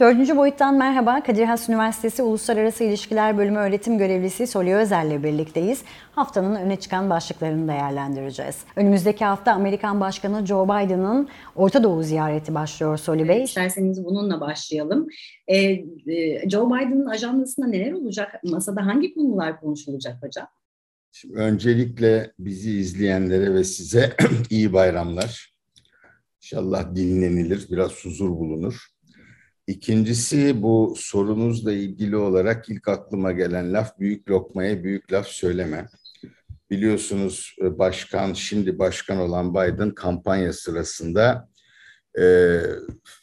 Dördüncü boyuttan merhaba. Kadir Has Üniversitesi Uluslararası İlişkiler Bölümü öğretim görevlisi Solya Özel ile birlikteyiz. Haftanın öne çıkan başlıklarını değerlendireceğiz. Önümüzdeki hafta Amerikan Başkanı Joe Biden'ın Orta Doğu ziyareti başlıyor Solya Bey. İsterseniz bununla başlayalım. Ee, e, Joe Biden'ın ajandasında neler olacak? Masada hangi konular konuşulacak hocam? Şimdi öncelikle bizi izleyenlere ve size iyi bayramlar. İnşallah dinlenilir, biraz huzur bulunur. İkincisi bu sorunuzla ilgili olarak ilk aklıma gelen laf büyük lokmaya büyük laf söyleme. Biliyorsunuz e, başkan, şimdi başkan olan Biden kampanya sırasında e,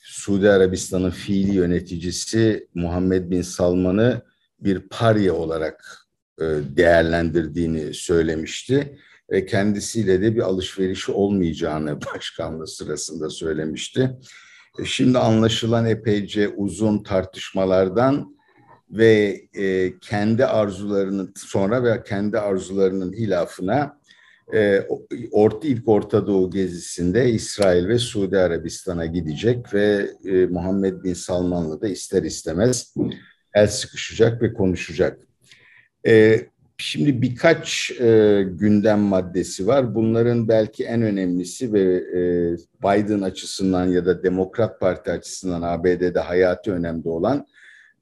Suudi Arabistan'ın fiili yöneticisi Muhammed Bin Salman'ı bir parya olarak e, değerlendirdiğini söylemişti. Ve kendisiyle de bir alışverişi olmayacağını başkanlığı sırasında söylemişti. E, şimdi anlaşılan epeyce uzun tartışmalardan ve e, kendi arzularının sonra ve kendi arzularının hilafına e, orta ilk Orta Doğu gezisinde İsrail ve Suudi Arabistan'a gidecek ve e, Muhammed Bin Salman'la da ister istemez el sıkışacak ve konuşacak. E, Şimdi birkaç e, gündem maddesi var. Bunların belki en önemlisi ve e, Biden açısından ya da Demokrat Parti açısından ABD'de hayati önemli olan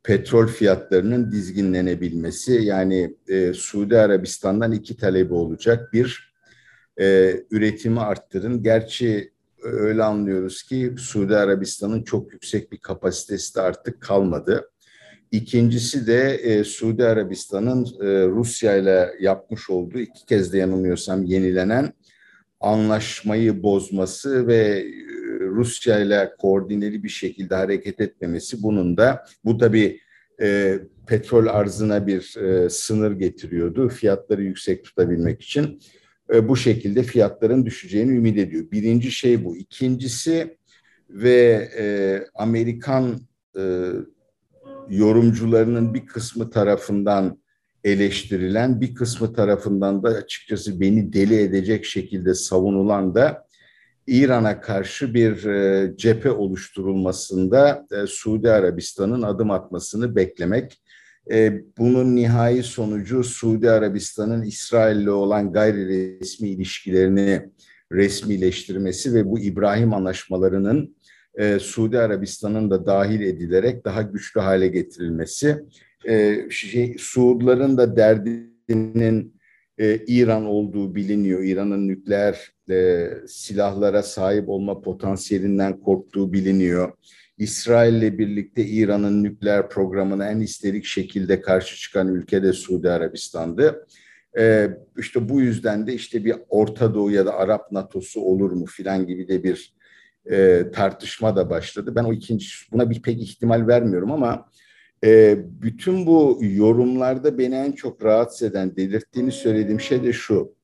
petrol fiyatlarının dizginlenebilmesi. Yani e, Suudi Arabistan'dan iki talebi olacak. Bir, e, üretimi arttırın. Gerçi öyle anlıyoruz ki Suudi Arabistan'ın çok yüksek bir kapasitesi de artık kalmadı. İkincisi de e, Suudi Arabistan'ın e, Rusya ile yapmış olduğu iki kez de yanılmıyorsam yenilenen anlaşmayı bozması ve e, Rusya ile koordineli bir şekilde hareket etmemesi bunun da bu tabi e, petrol arzına bir e, sınır getiriyordu fiyatları yüksek tutabilmek için e, bu şekilde fiyatların düşeceğini ümit ediyor. Birinci şey bu. İkincisi ve e, Amerikan e, yorumcularının bir kısmı tarafından eleştirilen, bir kısmı tarafından da açıkçası beni deli edecek şekilde savunulan da İran'a karşı bir e, cephe oluşturulmasında e, Suudi Arabistan'ın adım atmasını beklemek. E, bunun nihai sonucu Suudi Arabistan'ın İsrail'le olan gayri resmi ilişkilerini resmileştirmesi ve bu İbrahim anlaşmalarının e, Suudi Arabistan'ın da dahil edilerek daha güçlü hale getirilmesi. E, şey, Suudların da derdinin e, İran olduğu biliniyor. İran'ın nükleer e, silahlara sahip olma potansiyelinden korktuğu biliniyor. İsrail ile birlikte İran'ın nükleer programına en isterik şekilde karşı çıkan ülke de Suudi Arabistan'dı. Ee, işte bu yüzden de işte bir Orta Doğu ya da Arap NATO'su olur mu filan gibi de bir e, tartışma da başladı. Ben o ikinci buna bir pek ihtimal vermiyorum ama e, bütün bu yorumlarda beni en çok rahatsız eden, delirttiğini söylediğim şey de şu.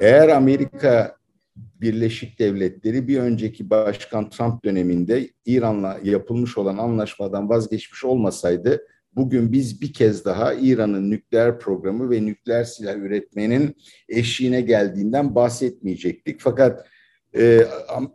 Eğer Amerika Birleşik Devletleri bir önceki Başkan Trump döneminde İran'la yapılmış olan anlaşmadan vazgeçmiş olmasaydı bugün biz bir kez daha İran'ın nükleer programı ve nükleer silah üretmenin eşiğine geldiğinden bahsetmeyecektik. Fakat e,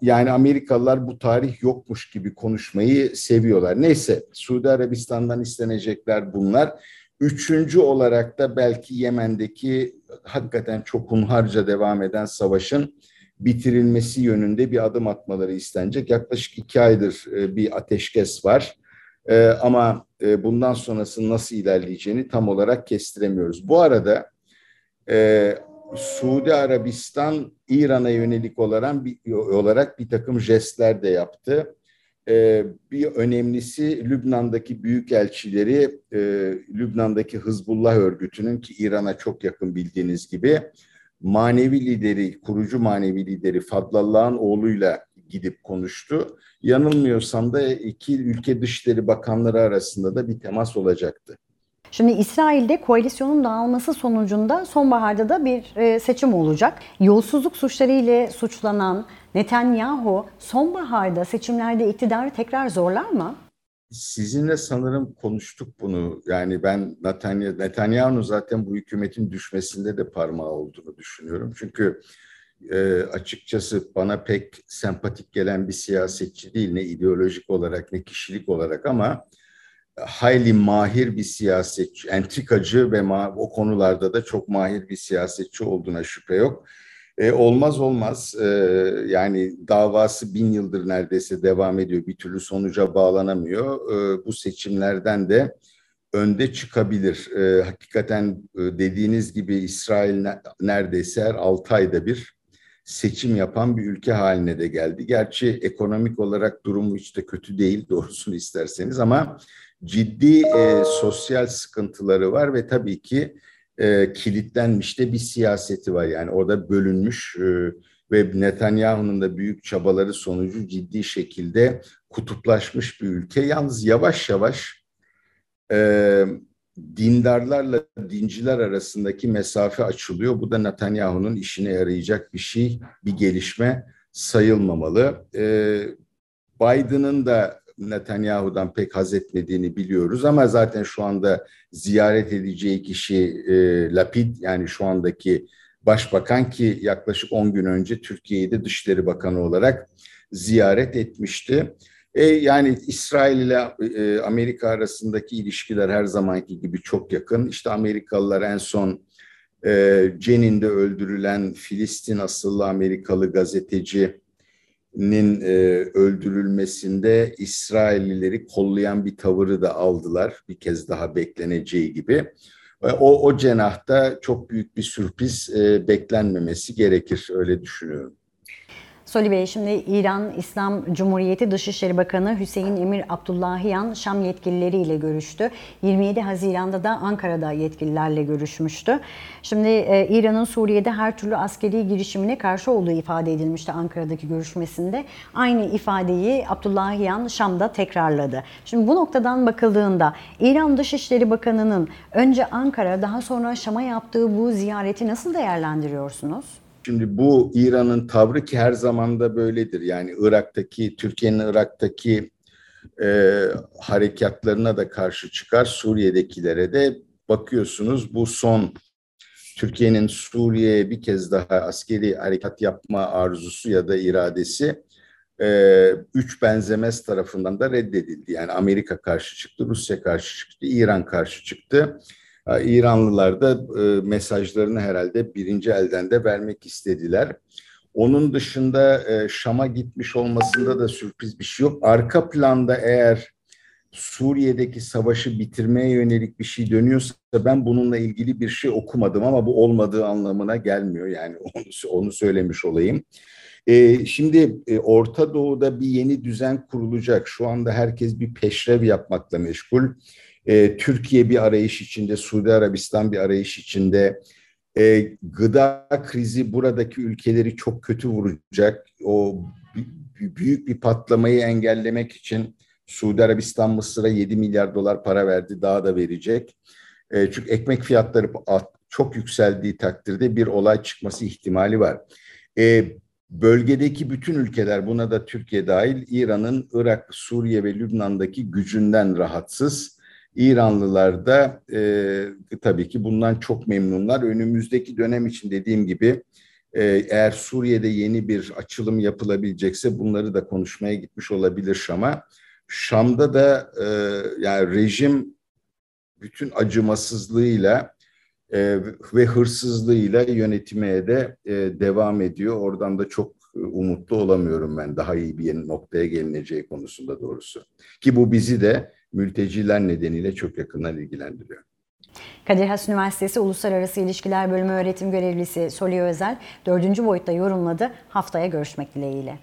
yani Amerikalılar bu tarih yokmuş gibi konuşmayı seviyorlar. Neyse Suudi Arabistan'dan istenecekler bunlar. Üçüncü olarak da belki Yemen'deki hakikaten çok hunharca devam eden savaşın bitirilmesi yönünde bir adım atmaları istenecek. Yaklaşık iki aydır e, bir ateşkes var. E, ama e, bundan sonrası nasıl ilerleyeceğini tam olarak kestiremiyoruz. Bu arada Suudi Arabistan İran'a yönelik olan bir, olarak bir takım jestler de yaptı. Ee, bir önemlisi Lübnan'daki büyükelçileri, e, Lübnan'daki Hızbullah örgütünün ki İran'a çok yakın bildiğiniz gibi manevi lideri, kurucu manevi lideri Fadlallah'ın oğluyla gidip konuştu. Yanılmıyorsam da iki ülke dışişleri bakanları arasında da bir temas olacaktı. Şimdi İsrail'de koalisyonun dağılması sonucunda sonbaharda da bir e, seçim olacak. Yolsuzluk suçları ile suçlanan Netanyahu sonbaharda seçimlerde iktidarı tekrar zorlar mı? Sizinle sanırım konuştuk bunu. Yani ben Netanyahu, Netanyahu'nun zaten bu hükümetin düşmesinde de parmağı olduğunu düşünüyorum. Çünkü e, açıkçası bana pek sempatik gelen bir siyasetçi değil ne ideolojik olarak ne kişilik olarak ama hayli mahir bir siyasetçi, entrikacı ve o konularda da çok mahir bir siyasetçi olduğuna şüphe yok. E, olmaz olmaz e, yani davası bin yıldır neredeyse devam ediyor bir türlü sonuca bağlanamıyor. E, bu seçimlerden de önde çıkabilir. E, hakikaten e, dediğiniz gibi İsrail neredeyse her 6 ayda bir seçim yapan bir ülke haline de geldi. Gerçi ekonomik olarak durumu hiç de kötü değil doğrusunu isterseniz ama ciddi e, sosyal sıkıntıları var ve tabii ki e, kilitlenmiş de bir siyaseti var. Yani orada bölünmüş e, ve Netanyahu'nun da büyük çabaları sonucu ciddi şekilde kutuplaşmış bir ülke. Yalnız yavaş yavaş e, dindarlarla dinciler arasındaki mesafe açılıyor. Bu da Netanyahu'nun işine yarayacak bir şey, bir gelişme sayılmamalı. E, Biden'ın da Netanyahu'dan pek haz etmediğini biliyoruz ama zaten şu anda ziyaret edeceği kişi e, Lapid yani şu andaki başbakan ki yaklaşık 10 gün önce Türkiye'yi de Dışişleri Bakanı olarak ziyaret etmişti. E, yani İsrail ile e, Amerika arasındaki ilişkiler her zamanki gibi çok yakın. İşte Amerikalılar en son e, Cenin'de öldürülen Filistin asıllı Amerikalı gazetecinin e, öldürülmesinde İsraillileri kollayan bir tavırı da aldılar. Bir kez daha bekleneceği gibi. O, o cenahta çok büyük bir sürpriz e, beklenmemesi gerekir öyle düşünüyorum. Soli Bey şimdi İran İslam Cumhuriyeti Dışişleri Bakanı Hüseyin Emir Abdullahiyan Şam yetkilileriyle görüştü. 27 Haziran'da da Ankara'da yetkililerle görüşmüştü. Şimdi e, İran'ın Suriye'de her türlü askeri girişimine karşı olduğu ifade edilmişti Ankara'daki görüşmesinde. Aynı ifadeyi Abdullahiyan Şam'da tekrarladı. Şimdi bu noktadan bakıldığında İran Dışişleri Bakanı'nın önce Ankara daha sonra Şam'a yaptığı bu ziyareti nasıl değerlendiriyorsunuz? Şimdi bu İran'ın tavrı ki her zaman da böyledir. Yani Irak'taki, Türkiye'nin Irak'taki e, harekatlarına da karşı çıkar. Suriye'dekilere de bakıyorsunuz bu son Türkiye'nin Suriye'ye bir kez daha askeri harekat yapma arzusu ya da iradesi e, üç benzemez tarafından da reddedildi. Yani Amerika karşı çıktı, Rusya karşı çıktı, İran karşı çıktı. İranlılar da e, mesajlarını herhalde birinci elden de vermek istediler. Onun dışında e, Şam'a gitmiş olmasında da sürpriz bir şey yok. Arka planda eğer Suriye'deki savaşı bitirmeye yönelik bir şey dönüyorsa ben bununla ilgili bir şey okumadım ama bu olmadığı anlamına gelmiyor. Yani onu, onu söylemiş olayım. Ee, şimdi e, Orta Doğu'da bir yeni düzen kurulacak. Şu anda herkes bir peşrev yapmakla meşgul. E, Türkiye bir arayış içinde, Suudi Arabistan bir arayış içinde. E, gıda krizi buradaki ülkeleri çok kötü vuracak. O büyük bir patlamayı engellemek için Suudi Arabistan Mısır'a 7 milyar dolar para verdi, daha da verecek. E, çünkü ekmek fiyatları çok yükseldiği takdirde bir olay çıkması ihtimali var. E, bölgedeki bütün ülkeler, buna da Türkiye dahil, İran'ın Irak, Suriye ve Lübnan'daki gücünden rahatsız İranlılar da e, tabii ki bundan çok memnunlar. Önümüzdeki dönem için dediğim gibi e, eğer Suriye'de yeni bir açılım yapılabilecekse bunları da konuşmaya gitmiş olabilir Şam'a. Şam'da da e, yani rejim bütün acımasızlığıyla e, ve hırsızlığıyla yönetmeye de e, devam ediyor. Oradan da çok umutlu olamıyorum ben daha iyi bir noktaya gelineceği konusunda doğrusu. Ki bu bizi de mülteciler nedeniyle çok yakından ilgilendiriyor. Kadir Has Üniversitesi Uluslararası İlişkiler Bölümü öğretim görevlisi Soli Özel dördüncü boyutta yorumladı. Haftaya görüşmek dileğiyle.